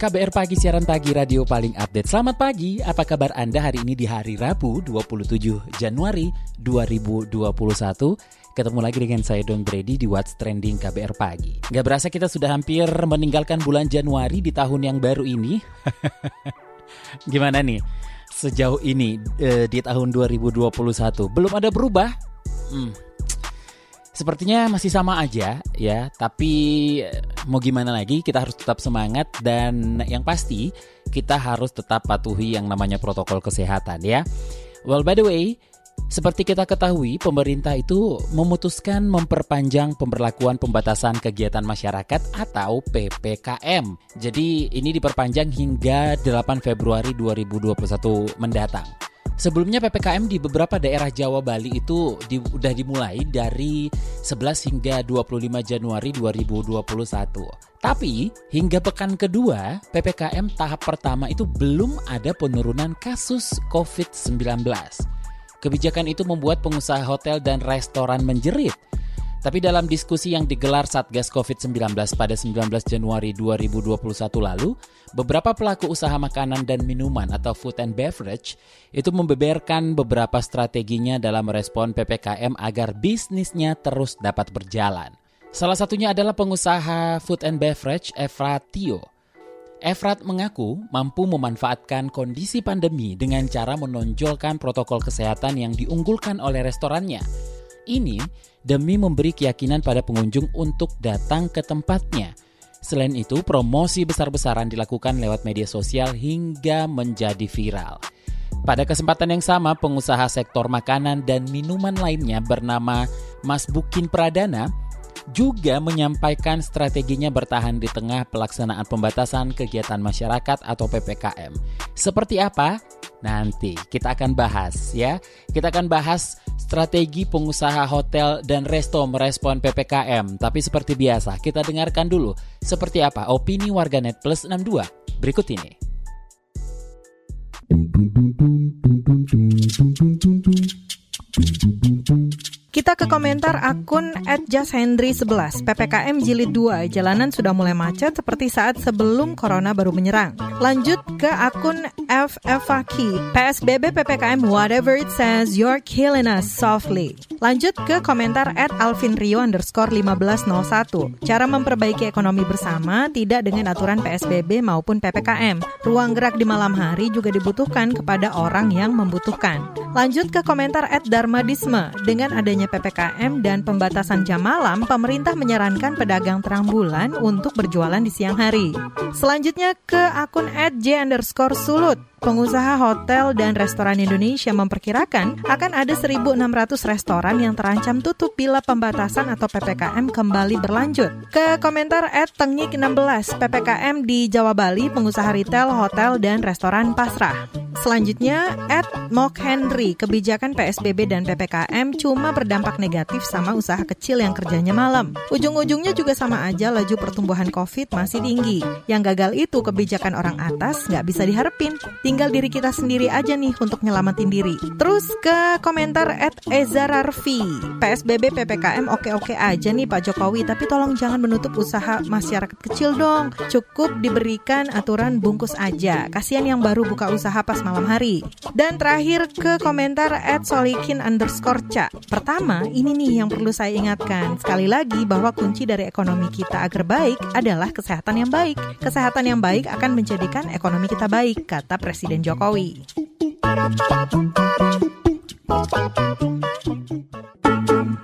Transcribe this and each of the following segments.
KBR Pagi, siaran pagi radio paling update. Selamat pagi, apa kabar Anda hari ini di hari Rabu 27 Januari 2021? Ketemu lagi dengan saya Don Brady di What's Trending KBR Pagi. Gak berasa kita sudah hampir meninggalkan bulan Januari di tahun yang baru ini. Gimana nih? Sejauh ini eh, di tahun 2021 belum ada berubah? Hmm, Sepertinya masih sama aja ya, tapi eh, mau gimana lagi kita harus tetap semangat dan yang pasti kita harus tetap patuhi yang namanya protokol kesehatan ya. Well by the way, seperti kita ketahui, pemerintah itu memutuskan memperpanjang pemberlakuan pembatasan kegiatan masyarakat atau PPKM. Jadi ini diperpanjang hingga 8 Februari 2021 mendatang. Sebelumnya PPKM di beberapa daerah Jawa Bali itu di, dimulai dari 11 hingga 25 Januari 2021. Tapi hingga pekan kedua, PPKM tahap pertama itu belum ada penurunan kasus COVID-19. Kebijakan itu membuat pengusaha hotel dan restoran menjerit tapi dalam diskusi yang digelar Satgas COVID-19 pada 19 Januari 2021 lalu, beberapa pelaku usaha makanan dan minuman atau food and beverage itu membeberkan beberapa strateginya dalam merespon PPKM agar bisnisnya terus dapat berjalan. Salah satunya adalah pengusaha food and beverage Efrat Tio. Efrat mengaku mampu memanfaatkan kondisi pandemi dengan cara menonjolkan protokol kesehatan yang diunggulkan oleh restorannya. Ini demi memberi keyakinan pada pengunjung untuk datang ke tempatnya. Selain itu, promosi besar-besaran dilakukan lewat media sosial hingga menjadi viral. Pada kesempatan yang sama, pengusaha sektor makanan dan minuman lainnya bernama Mas Bukin Pradana juga menyampaikan strateginya bertahan di tengah pelaksanaan pembatasan kegiatan masyarakat atau PPKM. Seperti apa? Nanti kita akan bahas ya. Kita akan bahas strategi pengusaha hotel dan resto merespon PPKM. Tapi seperti biasa, kita dengarkan dulu seperti apa opini warganet plus 62 berikut ini. Komentar akun @justhendry11. PPKM jilid 2, jalanan sudah mulai macet seperti saat sebelum corona baru menyerang. Lanjut ke akun FFaki. PSBB PPKM whatever it says, you're killing us softly. Lanjut ke komentar at Alvin Rio underscore 1501. Cara memperbaiki ekonomi bersama tidak dengan aturan PSBB maupun PPKM. Ruang gerak di malam hari juga dibutuhkan kepada orang yang membutuhkan. Lanjut ke komentar at Darmadisme. Dengan adanya adanya PPKM dan pembatasan jam malam, pemerintah menyarankan pedagang terang bulan untuk berjualan di siang hari. Selanjutnya ke akun @j underscore sulut. Pengusaha hotel dan restoran Indonesia memperkirakan akan ada 1.600 restoran yang terancam tutup bila pembatasan atau PPKM kembali berlanjut. Ke komentar at Tengik 16, PPKM di Jawa Bali, pengusaha retail, hotel, dan restoran pasrah. Selanjutnya, at Mok Henry, kebijakan PSBB dan PPKM cuma berdampak negatif sama usaha kecil yang kerjanya malam. Ujung-ujungnya juga sama aja laju pertumbuhan COVID masih tinggi. Yang gagal itu kebijakan orang atas nggak bisa diharapin tinggal diri kita sendiri aja nih untuk nyelamatin diri. Terus ke komentar at Ezararvi. PSBB PPKM oke-oke aja nih Pak Jokowi, tapi tolong jangan menutup usaha masyarakat kecil dong. Cukup diberikan aturan bungkus aja. Kasihan yang baru buka usaha pas malam hari. Dan terakhir ke komentar at Solikin underscore Ca. Pertama, ini nih yang perlu saya ingatkan. Sekali lagi bahwa kunci dari ekonomi kita agar baik adalah kesehatan yang baik. Kesehatan yang baik akan menjadikan ekonomi kita baik, kata Presiden Presiden Jokowi.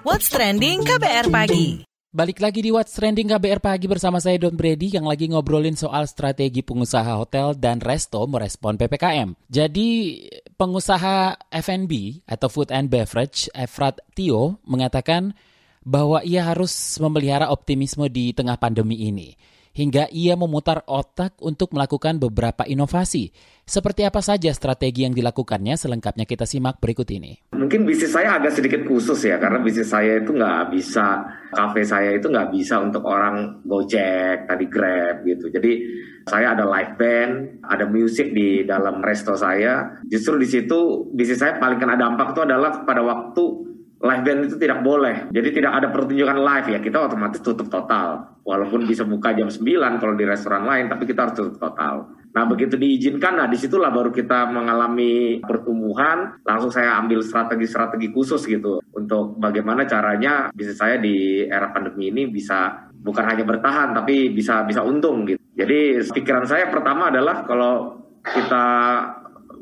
What's Trending KBR Pagi Balik lagi di What's Trending KBR Pagi bersama saya Don Brady yang lagi ngobrolin soal strategi pengusaha hotel dan resto merespon PPKM. Jadi pengusaha F&B atau Food and Beverage Efrat Tio mengatakan bahwa ia harus memelihara optimisme di tengah pandemi ini. Hingga ia memutar otak untuk melakukan beberapa inovasi. Seperti apa saja strategi yang dilakukannya selengkapnya kita simak berikut ini. Mungkin bisnis saya agak sedikit khusus ya, karena bisnis saya itu nggak bisa, kafe saya itu nggak bisa untuk orang Gojek, tadi Grab gitu. Jadi saya ada live band, ada musik di dalam resto saya. Justru di situ bisnis saya paling kena dampak itu adalah pada waktu live band itu tidak boleh. Jadi tidak ada pertunjukan live ya, kita otomatis tutup total. Walaupun bisa buka jam 9 kalau di restoran lain, tapi kita harus tutup total. Nah begitu diizinkan, nah di situlah baru kita mengalami pertumbuhan. Langsung saya ambil strategi-strategi khusus gitu untuk bagaimana caranya bisnis saya di era pandemi ini bisa bukan hanya bertahan tapi bisa bisa untung gitu. Jadi pikiran saya pertama adalah kalau kita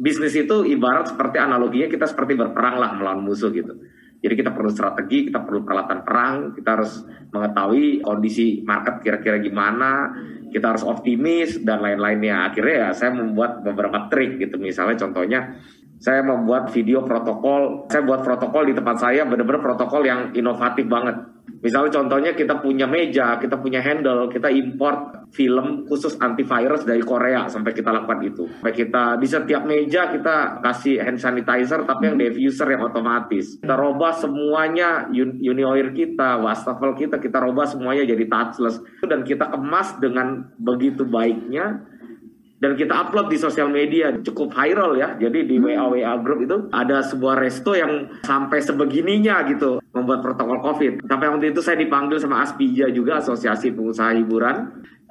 bisnis itu ibarat seperti analoginya kita seperti berperang lah melawan musuh gitu. Jadi kita perlu strategi, kita perlu peralatan perang, kita harus mengetahui kondisi market kira-kira gimana, kita harus optimis dan lain-lainnya. Akhirnya ya saya membuat beberapa trik gitu. Misalnya contohnya saya membuat video protokol, saya buat protokol di tempat saya benar-benar protokol yang inovatif banget Misalnya contohnya kita punya meja, kita punya handle, kita import film khusus antivirus dari Korea sampai kita lakukan itu. Sampai kita di setiap meja kita kasih hand sanitizer tapi yang diffuser yang otomatis. Kita robah semuanya Unioir kita, wastafel kita, kita robah semuanya jadi touchless. Dan kita kemas dengan begitu baiknya dan kita upload di sosial media cukup viral ya. Jadi di WA WA group itu ada sebuah resto yang sampai sebegininya gitu membuat protokol COVID. Sampai waktu itu saya dipanggil sama Aspija juga Asosiasi Pengusaha Hiburan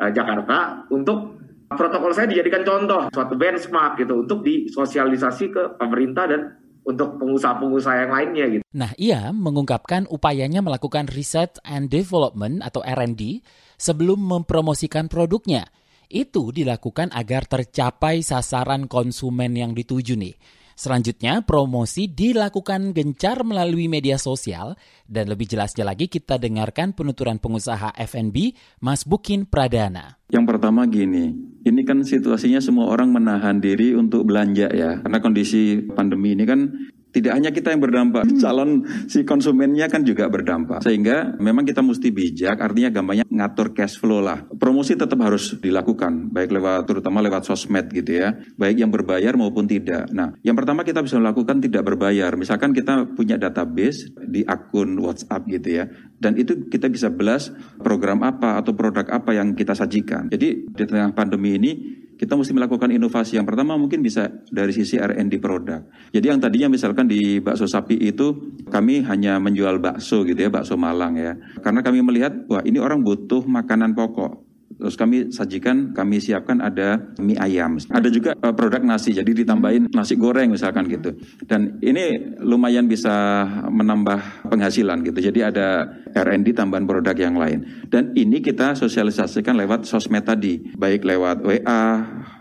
uh, Jakarta untuk protokol saya dijadikan contoh suatu benchmark gitu untuk disosialisasi ke pemerintah dan untuk pengusaha-pengusaha yang lainnya gitu. Nah, ia mengungkapkan upayanya melakukan research and development atau R&D sebelum mempromosikan produknya itu dilakukan agar tercapai sasaran konsumen yang dituju nih. Selanjutnya, promosi dilakukan gencar melalui media sosial dan lebih jelasnya lagi kita dengarkan penuturan pengusaha F&B Mas Bukin Pradana. Yang pertama gini, ini kan situasinya semua orang menahan diri untuk belanja ya. Karena kondisi pandemi ini kan tidak hanya kita yang berdampak, hmm. calon si konsumennya kan juga berdampak. Sehingga memang kita mesti bijak, artinya gampangnya ngatur cash flow lah. Promosi tetap harus dilakukan, baik lewat terutama lewat sosmed gitu ya, baik yang berbayar maupun tidak. Nah, yang pertama kita bisa melakukan tidak berbayar. Misalkan kita punya database di akun WhatsApp gitu ya, dan itu kita bisa belas program apa atau produk apa yang kita sajikan. Jadi di tengah pandemi ini kita mesti melakukan inovasi. Yang pertama mungkin bisa dari sisi R&D produk. Jadi yang tadinya misalkan di bakso sapi itu kami hanya menjual bakso gitu ya, bakso Malang ya. Karena kami melihat wah ini orang butuh makanan pokok. Terus kami sajikan, kami siapkan ada mie ayam. Ada juga uh, produk nasi, jadi ditambahin nasi goreng misalkan gitu. Dan ini lumayan bisa menambah penghasilan gitu. Jadi ada R&D tambahan produk yang lain. Dan ini kita sosialisasikan lewat sosmed tadi, baik lewat WA,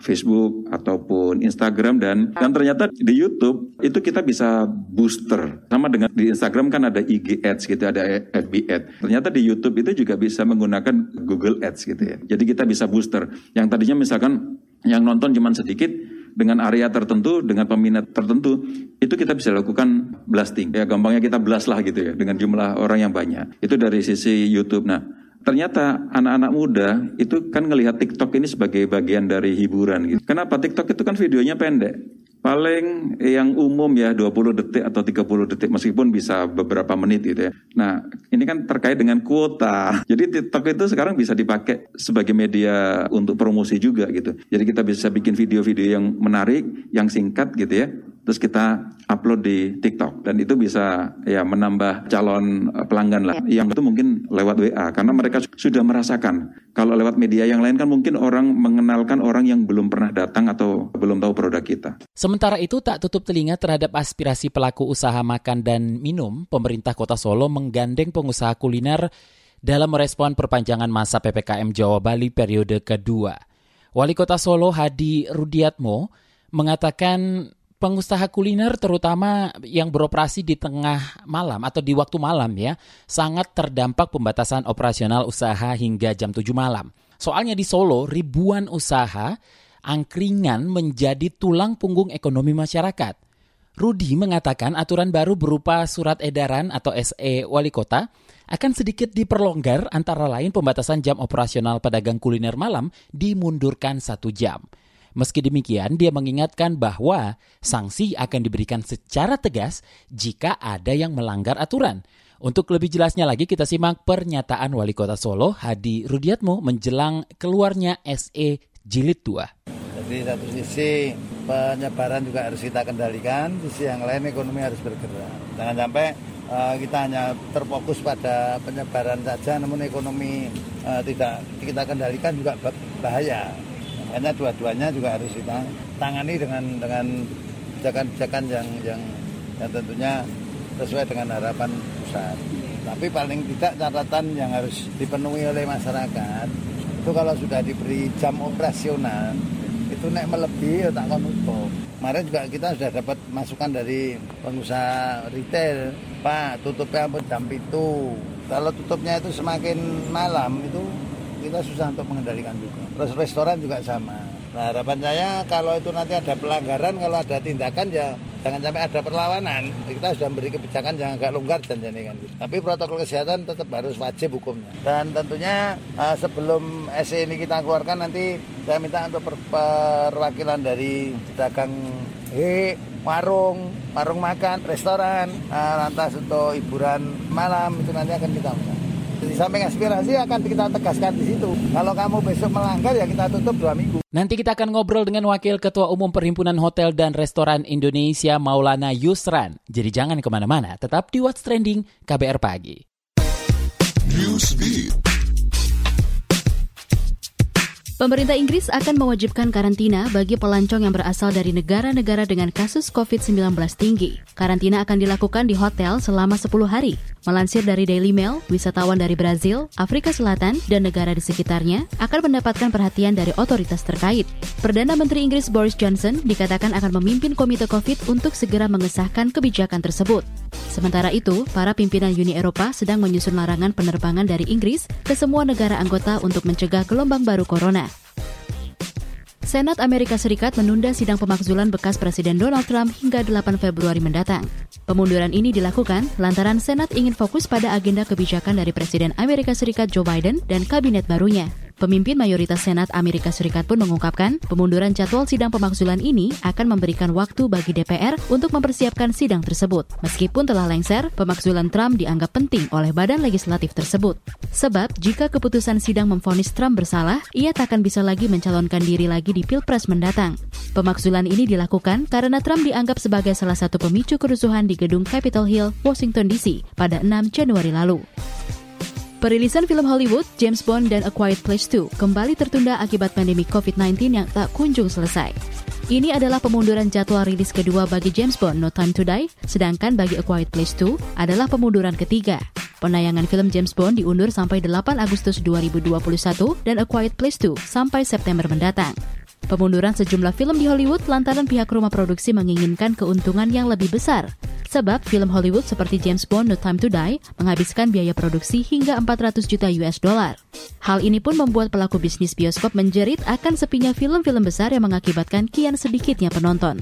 Facebook ataupun Instagram dan dan ternyata di YouTube itu kita bisa booster. Sama dengan di Instagram kan ada IG Ads gitu, ada FB Ads. Ternyata di YouTube itu juga bisa menggunakan Google Ads gitu ya. Jadi kita bisa booster. Yang tadinya misalkan yang nonton cuma sedikit, dengan area tertentu, dengan peminat tertentu, itu kita bisa lakukan blasting. Ya gampangnya kita blast lah gitu ya, dengan jumlah orang yang banyak. Itu dari sisi YouTube. Nah, ternyata anak-anak muda itu kan ngelihat TikTok ini sebagai bagian dari hiburan gitu. Kenapa? TikTok itu kan videonya pendek. Paling yang umum ya 20 detik atau 30 detik meskipun bisa beberapa menit gitu ya. Nah ini kan terkait dengan kuota. Jadi TikTok itu sekarang bisa dipakai sebagai media untuk promosi juga gitu. Jadi kita bisa bikin video-video yang menarik, yang singkat gitu ya terus kita upload di TikTok dan itu bisa ya menambah calon eh, pelanggan lah yang itu mungkin lewat WA karena mereka sudah merasakan kalau lewat media yang lain kan mungkin orang mengenalkan orang yang belum pernah datang atau belum tahu produk kita. Sementara itu tak tutup telinga terhadap aspirasi pelaku usaha makan dan minum, pemerintah Kota Solo menggandeng pengusaha kuliner dalam merespon perpanjangan masa PPKM Jawa Bali periode kedua. Wali Kota Solo Hadi Rudiatmo mengatakan pengusaha kuliner terutama yang beroperasi di tengah malam atau di waktu malam ya, sangat terdampak pembatasan operasional usaha hingga jam 7 malam. Soalnya di Solo ribuan usaha angkringan menjadi tulang punggung ekonomi masyarakat. Rudi mengatakan aturan baru berupa surat edaran atau SE wali kota akan sedikit diperlonggar antara lain pembatasan jam operasional pedagang kuliner malam dimundurkan satu jam. Meski demikian, dia mengingatkan bahwa sanksi akan diberikan secara tegas jika ada yang melanggar aturan. Untuk lebih jelasnya lagi, kita simak pernyataan Wali Kota Solo, Hadi Rudiatmo, menjelang keluarnya SE Jilid 2. Jadi satu sisi penyebaran juga harus kita kendalikan, sisi yang lain ekonomi harus bergerak. Jangan sampai uh, kita hanya terfokus pada penyebaran saja, namun ekonomi uh, tidak kita kendalikan juga bahaya. Makanya dua-duanya juga harus kita tangani dengan dengan kebijakan-kebijakan yang, yang yang tentunya sesuai dengan harapan pusat. Tapi paling tidak catatan yang harus dipenuhi oleh masyarakat itu kalau sudah diberi jam operasional itu naik melebihi ya tak akan tutup. Kemarin juga kita sudah dapat masukan dari pengusaha retail, Pak tutupnya pun jam itu. Kalau tutupnya itu semakin malam itu kita susah untuk mengendalikan juga. Terus restoran juga sama. Nah harapan saya kalau itu nanti ada pelanggaran, kalau ada tindakan ya jangan sampai ada perlawanan. Kita sudah memberi kebijakan yang agak longgar dan kan. Tapi protokol kesehatan tetap harus wajib hukumnya. Dan tentunya uh, sebelum SE ini kita keluarkan nanti saya minta untuk per perwakilan dari pedagang he, warung, warung makan, restoran, uh, lantas untuk hiburan malam itu nanti akan kita undang. Di samping aspirasi akan kita tegaskan di situ. Kalau kamu besok melanggar ya kita tutup dua minggu. Nanti kita akan ngobrol dengan Wakil Ketua Umum Perhimpunan Hotel dan Restoran Indonesia Maulana Yusran. Jadi jangan ke mana-mana, tetap di What's Trending KBR Pagi. Newsbeat. Pemerintah Inggris akan mewajibkan karantina bagi pelancong yang berasal dari negara-negara dengan kasus COVID-19 tinggi. Karantina akan dilakukan di hotel selama 10 hari. Melansir dari Daily Mail, wisatawan dari Brazil, Afrika Selatan, dan negara di sekitarnya akan mendapatkan perhatian dari otoritas terkait. Perdana Menteri Inggris Boris Johnson dikatakan akan memimpin Komite COVID untuk segera mengesahkan kebijakan tersebut. Sementara itu, para pimpinan Uni Eropa sedang menyusun larangan penerbangan dari Inggris ke semua negara anggota untuk mencegah gelombang baru corona. Senat Amerika Serikat menunda sidang pemakzulan bekas Presiden Donald Trump hingga 8 Februari mendatang. Pemunduran ini dilakukan lantaran Senat ingin fokus pada agenda kebijakan dari Presiden Amerika Serikat Joe Biden dan kabinet barunya. Pemimpin mayoritas Senat Amerika Serikat pun mengungkapkan pemunduran jadwal sidang pemakzulan ini akan memberikan waktu bagi DPR untuk mempersiapkan sidang tersebut. Meskipun telah lengser, pemakzulan Trump dianggap penting oleh badan legislatif tersebut. Sebab jika keputusan sidang memfonis Trump bersalah, ia tak akan bisa lagi mencalonkan diri lagi di Pilpres mendatang. Pemakzulan ini dilakukan karena Trump dianggap sebagai salah satu pemicu kerusuhan di gedung Capitol Hill, Washington DC pada 6 Januari lalu. Perilisan film Hollywood, James Bond dan A Quiet Place 2 kembali tertunda akibat pandemi COVID-19 yang tak kunjung selesai. Ini adalah pemunduran jadwal rilis kedua bagi James Bond No Time to Die, sedangkan bagi A Quiet Place 2 adalah pemunduran ketiga. Penayangan film James Bond diundur sampai 8 Agustus 2021 dan A Quiet Place 2 sampai September mendatang. Pemunduran sejumlah film di Hollywood lantaran pihak rumah produksi menginginkan keuntungan yang lebih besar. Sebab film Hollywood seperti James Bond No Time to Die menghabiskan biaya produksi hingga 400 juta US dollar. Hal ini pun membuat pelaku bisnis bioskop menjerit akan sepinya film-film besar yang mengakibatkan kian sedikitnya penonton.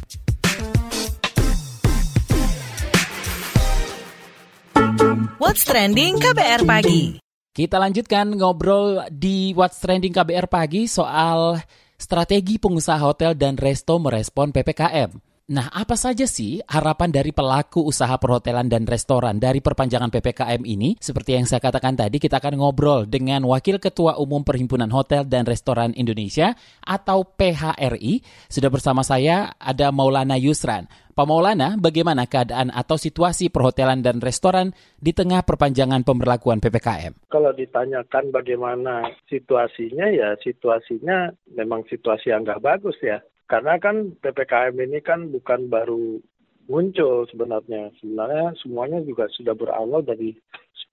What's Trending KBR Pagi Kita lanjutkan ngobrol di What's Trending KBR Pagi soal strategi pengusaha hotel dan resto merespon PPKM. Nah, apa saja sih harapan dari pelaku usaha perhotelan dan restoran dari perpanjangan PPKM ini? Seperti yang saya katakan tadi, kita akan ngobrol dengan Wakil Ketua Umum Perhimpunan Hotel dan Restoran Indonesia atau PHRI. Sudah bersama saya ada Maulana Yusran. Pak Maulana, bagaimana keadaan atau situasi perhotelan dan restoran di tengah perpanjangan pemberlakuan PPKM? Kalau ditanyakan bagaimana situasinya, ya situasinya memang situasi yang nggak bagus ya karena kan PPKM ini kan bukan baru muncul sebenarnya. Sebenarnya semuanya juga sudah berawal dari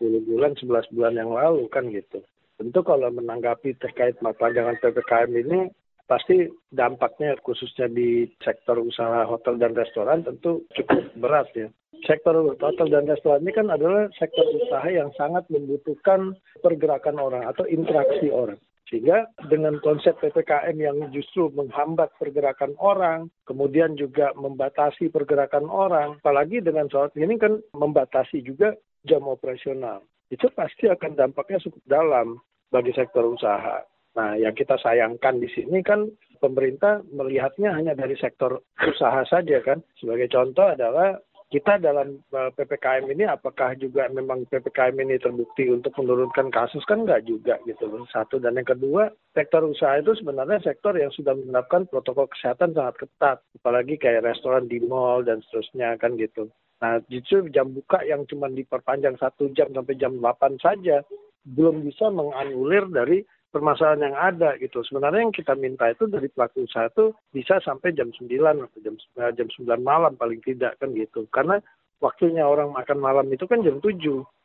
10 bulan, 11 bulan yang lalu kan gitu. Tentu kalau menanggapi terkait perpanjangan PPKM ini, pasti dampaknya khususnya di sektor usaha hotel dan restoran tentu cukup berat ya. Sektor hotel dan restoran ini kan adalah sektor usaha yang sangat membutuhkan pergerakan orang atau interaksi orang. Sehingga dengan konsep PPKM yang justru menghambat pergerakan orang, kemudian juga membatasi pergerakan orang, apalagi dengan soal ini kan membatasi juga jam operasional. Itu pasti akan dampaknya cukup dalam bagi sektor usaha. Nah, yang kita sayangkan di sini kan pemerintah melihatnya hanya dari sektor usaha saja kan. Sebagai contoh adalah kita dalam eh, ppkm ini apakah juga memang ppkm ini terbukti untuk menurunkan kasus? Kan nggak juga gitu loh. Satu. Dan yang kedua sektor usaha itu sebenarnya sektor yang sudah menerapkan protokol kesehatan sangat ketat. Apalagi kayak restoran di mall dan seterusnya kan gitu. Nah justru jam buka yang cuma diperpanjang satu jam sampai jam 8 saja belum bisa menganulir dari permasalahan yang ada gitu. Sebenarnya yang kita minta itu dari pelaku usaha itu bisa sampai jam 9 atau jam eh, jam 9 malam paling tidak kan gitu. Karena waktunya orang makan malam itu kan jam 7.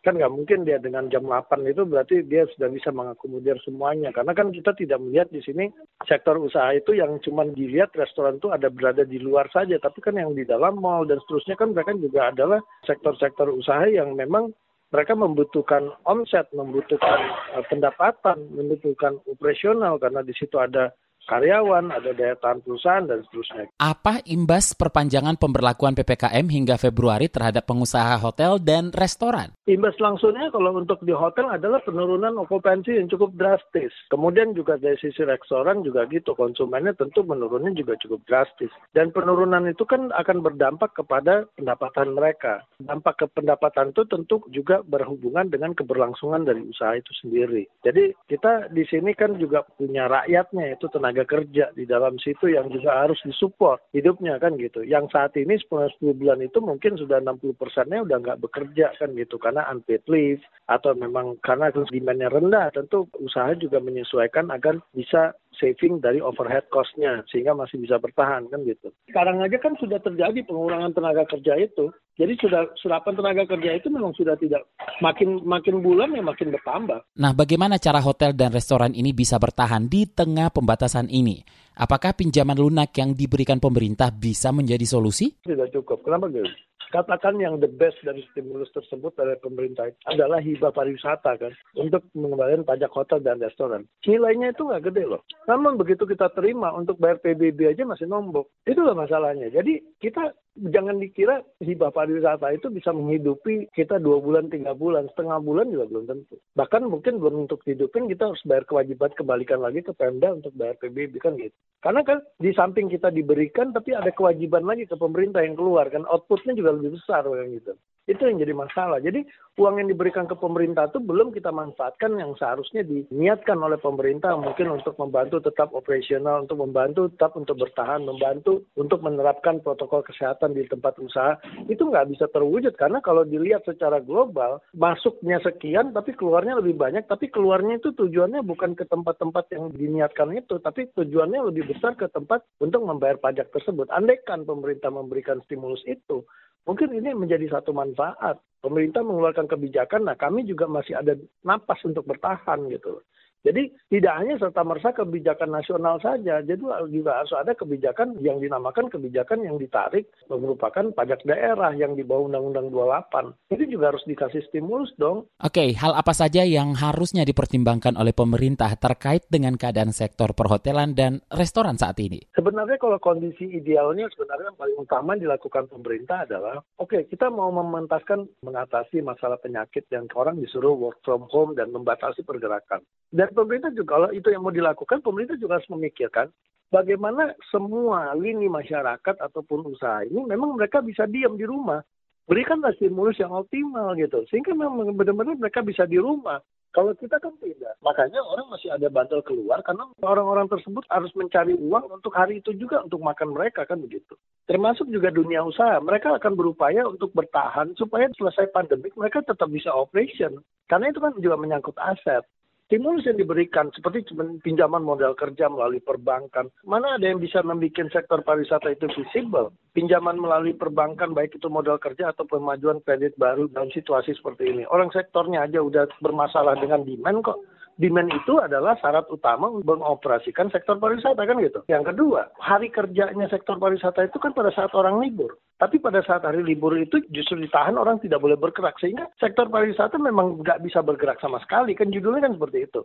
Kan nggak mungkin dia dengan jam 8 itu berarti dia sudah bisa mengakomodir semuanya. Karena kan kita tidak melihat di sini sektor usaha itu yang cuma dilihat restoran itu ada berada di luar saja. Tapi kan yang di dalam mall dan seterusnya kan mereka juga adalah sektor-sektor usaha yang memang mereka membutuhkan omset, membutuhkan uh, pendapatan, membutuhkan operasional karena di situ ada karyawan, ada daya tahan perusahaan, dan seterusnya. Apa imbas perpanjangan pemberlakuan PPKM hingga Februari terhadap pengusaha hotel dan restoran? Imbas langsungnya kalau untuk di hotel adalah penurunan okupansi yang cukup drastis. Kemudian juga dari sisi restoran juga gitu, konsumennya tentu menurunnya juga cukup drastis. Dan penurunan itu kan akan berdampak kepada pendapatan mereka. Dampak ke pendapatan itu tentu juga berhubungan dengan keberlangsungan dari usaha itu sendiri. Jadi kita di sini kan juga punya rakyatnya, itu tenaga tenaga kerja di dalam situ yang juga harus disupport hidupnya kan gitu. Yang saat ini 10, 10 bulan itu mungkin sudah 60 persennya udah nggak bekerja kan gitu karena unpaid leave atau memang karena demandnya rendah tentu usaha juga menyesuaikan agar bisa saving dari overhead cost-nya sehingga masih bisa bertahan kan gitu. Sekarang aja kan sudah terjadi pengurangan tenaga kerja itu. Jadi sudah serapan tenaga kerja itu memang sudah tidak makin makin bulan ya makin bertambah. Nah, bagaimana cara hotel dan restoran ini bisa bertahan di tengah pembatasan ini? Apakah pinjaman lunak yang diberikan pemerintah bisa menjadi solusi? Tidak cukup. Kenapa gitu? Katakan yang the best dari stimulus tersebut dari pemerintah adalah hibah pariwisata kan untuk mengembalikan pajak hotel dan restoran. Nilainya itu nggak gede loh. Namun begitu kita terima untuk bayar PBB aja masih nombok. Itulah masalahnya. Jadi kita jangan dikira hibah pariwisata itu bisa menghidupi kita dua bulan, tiga bulan, setengah bulan juga belum tentu. Bahkan mungkin belum untuk hidupin kita harus bayar kewajiban kembalikan lagi ke Pemda untuk bayar PBB kan gitu. Karena kan di samping kita diberikan tapi ada kewajiban lagi ke pemerintah yang keluar kan outputnya juga lebih besar kan gitu. Itu yang jadi masalah. Jadi uang yang diberikan ke pemerintah itu belum kita manfaatkan yang seharusnya diniatkan oleh pemerintah mungkin untuk membantu tetap operasional, untuk membantu tetap untuk bertahan, membantu untuk menerapkan protokol kesehatan di tempat usaha. Itu nggak bisa terwujud karena kalau dilihat secara global, masuknya sekian tapi keluarnya lebih banyak, tapi keluarnya itu tujuannya bukan ke tempat-tempat yang diniatkan itu, tapi tujuannya lebih besar ke tempat untuk membayar pajak tersebut. Andaikan pemerintah memberikan stimulus itu, mungkin ini menjadi satu manfaat. Pemerintah mengeluarkan kebijakan, nah kami juga masih ada napas untuk bertahan gitu. Jadi tidak hanya serta merta kebijakan nasional saja, jadi juga harus ada kebijakan yang dinamakan kebijakan yang ditarik merupakan pajak daerah yang di bawah Undang-Undang 28. Itu juga harus dikasih stimulus dong. Oke, hal apa saja yang harusnya dipertimbangkan oleh pemerintah terkait dengan keadaan sektor perhotelan dan restoran saat ini? Sebenarnya kalau kondisi idealnya sebenarnya yang paling utama dilakukan pemerintah adalah, oke okay, kita mau mementaskan mengatasi masalah penyakit yang orang disuruh work from home dan membatasi pergerakan. Dan pemerintah juga kalau itu yang mau dilakukan, pemerintah juga harus memikirkan bagaimana semua lini masyarakat ataupun usaha ini memang mereka bisa diam di rumah. Berikanlah stimulus yang optimal gitu. Sehingga memang benar-benar mereka bisa di rumah. Kalau kita kan tidak. Makanya orang masih ada bandel keluar karena orang-orang tersebut harus mencari uang untuk hari itu juga untuk makan mereka kan begitu. Termasuk juga dunia usaha. Mereka akan berupaya untuk bertahan supaya selesai pandemik mereka tetap bisa operation. Karena itu kan juga menyangkut aset stimulus yang diberikan seperti pinjaman modal kerja melalui perbankan. Mana ada yang bisa membuat sektor pariwisata itu visible? Pinjaman melalui perbankan baik itu modal kerja atau pemajuan kredit baru dalam situasi seperti ini. Orang sektornya aja udah bermasalah dengan demand kok demand itu adalah syarat utama untuk mengoperasikan sektor pariwisata kan gitu. Yang kedua, hari kerjanya sektor pariwisata itu kan pada saat orang libur. Tapi pada saat hari libur itu justru ditahan orang tidak boleh bergerak sehingga sektor pariwisata memang nggak bisa bergerak sama sekali kan judulnya kan seperti itu.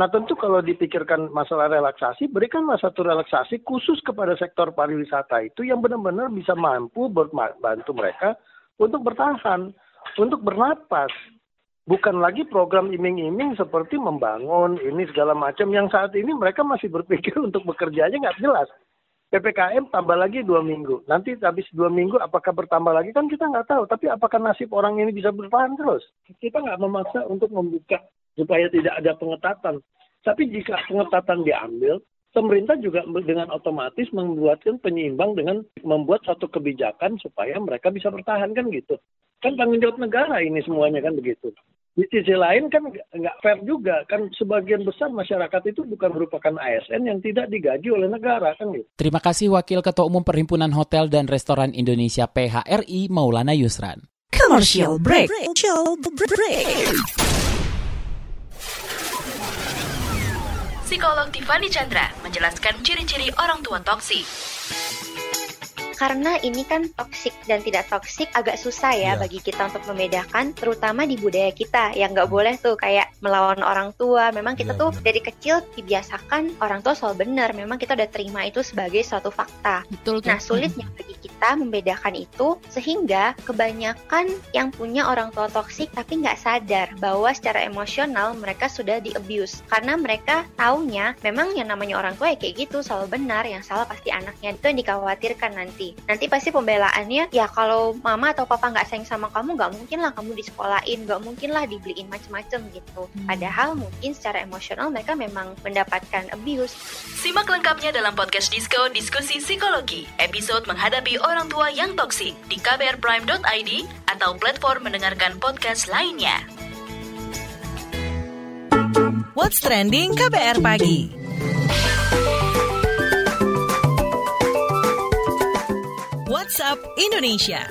Nah tentu kalau dipikirkan masalah relaksasi berikanlah satu relaksasi khusus kepada sektor pariwisata itu yang benar-benar bisa mampu membantu mereka untuk bertahan, untuk bernapas bukan lagi program iming-iming seperti membangun ini segala macam yang saat ini mereka masih berpikir untuk bekerja aja nggak jelas. PPKM tambah lagi dua minggu. Nanti habis dua minggu apakah bertambah lagi kan kita nggak tahu. Tapi apakah nasib orang ini bisa bertahan terus? Kita nggak memaksa untuk membuka supaya tidak ada pengetatan. Tapi jika pengetatan diambil, pemerintah juga dengan otomatis membuatkan penyeimbang dengan membuat satu kebijakan supaya mereka bisa bertahan kan gitu. Kan tanggung jawab negara ini semuanya kan begitu. Di sisi lain kan nggak fair juga kan sebagian besar masyarakat itu bukan merupakan ASN yang tidak digaji oleh negara kan gitu. Terima kasih Wakil Ketua Umum Perhimpunan Hotel dan Restoran Indonesia PHRI Maulana Yusran. Commercial break. Commercial break. Psikolog Tiffany Chandra menjelaskan ciri-ciri orang tua toksik karena ini kan toksik dan tidak toksik agak susah ya yeah. bagi kita untuk membedakan terutama di budaya kita. Yang nggak boleh tuh kayak melawan orang tua. Memang kita yeah, tuh yeah. dari kecil dibiasakan orang tua soal benar. Memang kita udah terima itu sebagai suatu fakta. Betul, nah sulitnya bagi kita membedakan itu sehingga kebanyakan yang punya orang tua toksik tapi nggak sadar bahwa secara emosional mereka sudah di abuse karena mereka taunya memang yang namanya orang tua ya kayak gitu selalu benar yang salah pasti anaknya. Itu yang dikhawatirkan nanti. Nanti pasti pembelaannya ya kalau mama atau papa nggak sayang sama kamu nggak mungkin lah kamu disekolahin nggak mungkin lah dibeliin macem-macem gitu. Hmm. padahal mungkin secara emosional mereka memang mendapatkan abuse. Simak lengkapnya dalam podcast Disco Diskusi Psikologi episode menghadapi orang tua yang toksik di kbrprime.id atau platform mendengarkan podcast lainnya What's Trending KBR Pagi WhatsApp Indonesia.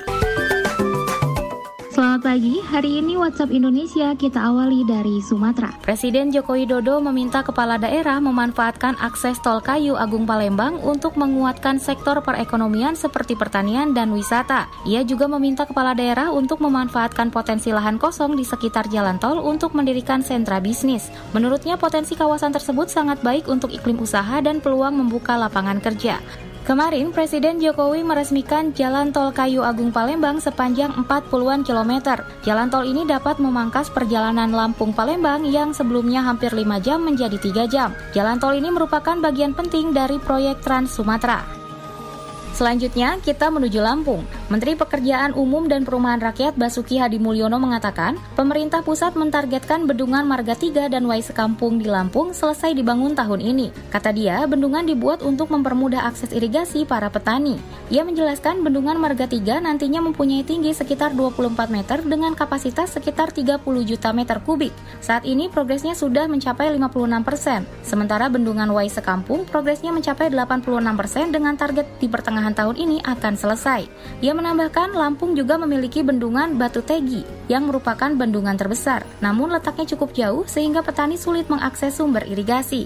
Selamat pagi, hari ini WhatsApp Indonesia kita awali dari Sumatera. Presiden Joko Widodo meminta kepala daerah memanfaatkan akses tol kayu Agung Palembang untuk menguatkan sektor perekonomian seperti pertanian dan wisata. Ia juga meminta kepala daerah untuk memanfaatkan potensi lahan kosong di sekitar jalan tol untuk mendirikan sentra bisnis. Menurutnya potensi kawasan tersebut sangat baik untuk iklim usaha dan peluang membuka lapangan kerja. Kemarin, Presiden Jokowi meresmikan Jalan Tol Kayu Agung Palembang sepanjang 40-an kilometer. Jalan tol ini dapat memangkas perjalanan Lampung Palembang yang sebelumnya hampir 5 jam menjadi 3 jam. Jalan tol ini merupakan bagian penting dari proyek Trans Sumatera. Selanjutnya, kita menuju Lampung. Menteri Pekerjaan Umum dan Perumahan Rakyat Basuki Hadi Mulyono mengatakan, pemerintah pusat mentargetkan bendungan Marga 3 dan Wai Sekampung di Lampung selesai dibangun tahun ini. Kata dia, bendungan dibuat untuk mempermudah akses irigasi para petani. Ia menjelaskan bendungan Marga 3 nantinya mempunyai tinggi sekitar 24 meter dengan kapasitas sekitar 30 juta meter kubik. Saat ini progresnya sudah mencapai 56 persen. Sementara bendungan Wai Sekampung progresnya mencapai 86 persen dengan target di pertengahan pertengahan tahun ini akan selesai. Ia menambahkan Lampung juga memiliki bendungan Batu Tegi yang merupakan bendungan terbesar, namun letaknya cukup jauh sehingga petani sulit mengakses sumber irigasi.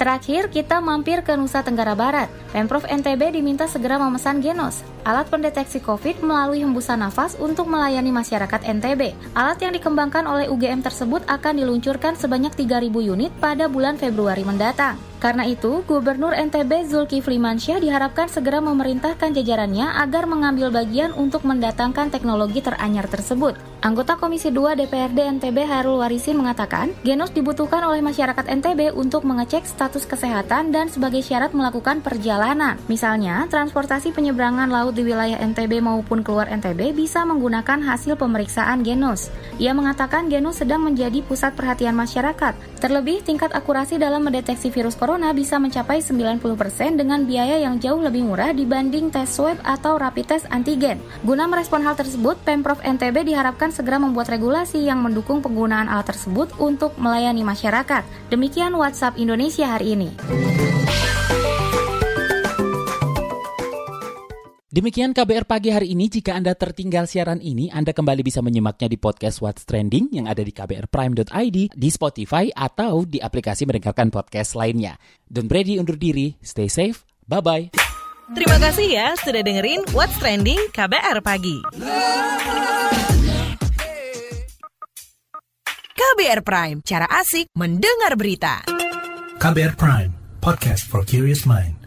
Terakhir, kita mampir ke Nusa Tenggara Barat. Pemprov NTB diminta segera memesan Genos, alat pendeteksi COVID melalui hembusan nafas untuk melayani masyarakat NTB. Alat yang dikembangkan oleh UGM tersebut akan diluncurkan sebanyak 3.000 unit pada bulan Februari mendatang. Karena itu, Gubernur NTB Zulkifli Mansyah diharapkan segera memerintahkan jajarannya agar mengambil bagian untuk mendatangkan teknologi teranyar tersebut. Anggota Komisi 2 DPRD NTB Harul Warisin mengatakan, Genos dibutuhkan oleh masyarakat NTB untuk mengecek status kesehatan dan sebagai syarat melakukan perjalanan. Misalnya, transportasi penyeberangan laut di wilayah NTB maupun keluar NTB bisa menggunakan hasil pemeriksaan Genos. Ia mengatakan Genos sedang menjadi pusat perhatian masyarakat. Terlebih, tingkat akurasi dalam mendeteksi virus corona bisa mencapai 90% dengan biaya yang jauh lebih murah dibanding tes swab atau rapid test antigen. Guna merespon hal tersebut, Pemprov NTB diharapkan segera membuat regulasi yang mendukung penggunaan alat tersebut untuk melayani masyarakat. Demikian WhatsApp Indonesia hari ini. Demikian KBR pagi hari ini. Jika Anda tertinggal siaran ini, Anda kembali bisa menyimaknya di podcast What's Trending yang ada di kbrprime.id, di Spotify, atau di aplikasi mendengarkan podcast lainnya. Don't Brady undur diri, stay safe, bye-bye. Terima kasih ya sudah dengerin What's Trending KBR Pagi. KBR Prime, cara asik mendengar berita. KBR Prime, podcast for curious mind.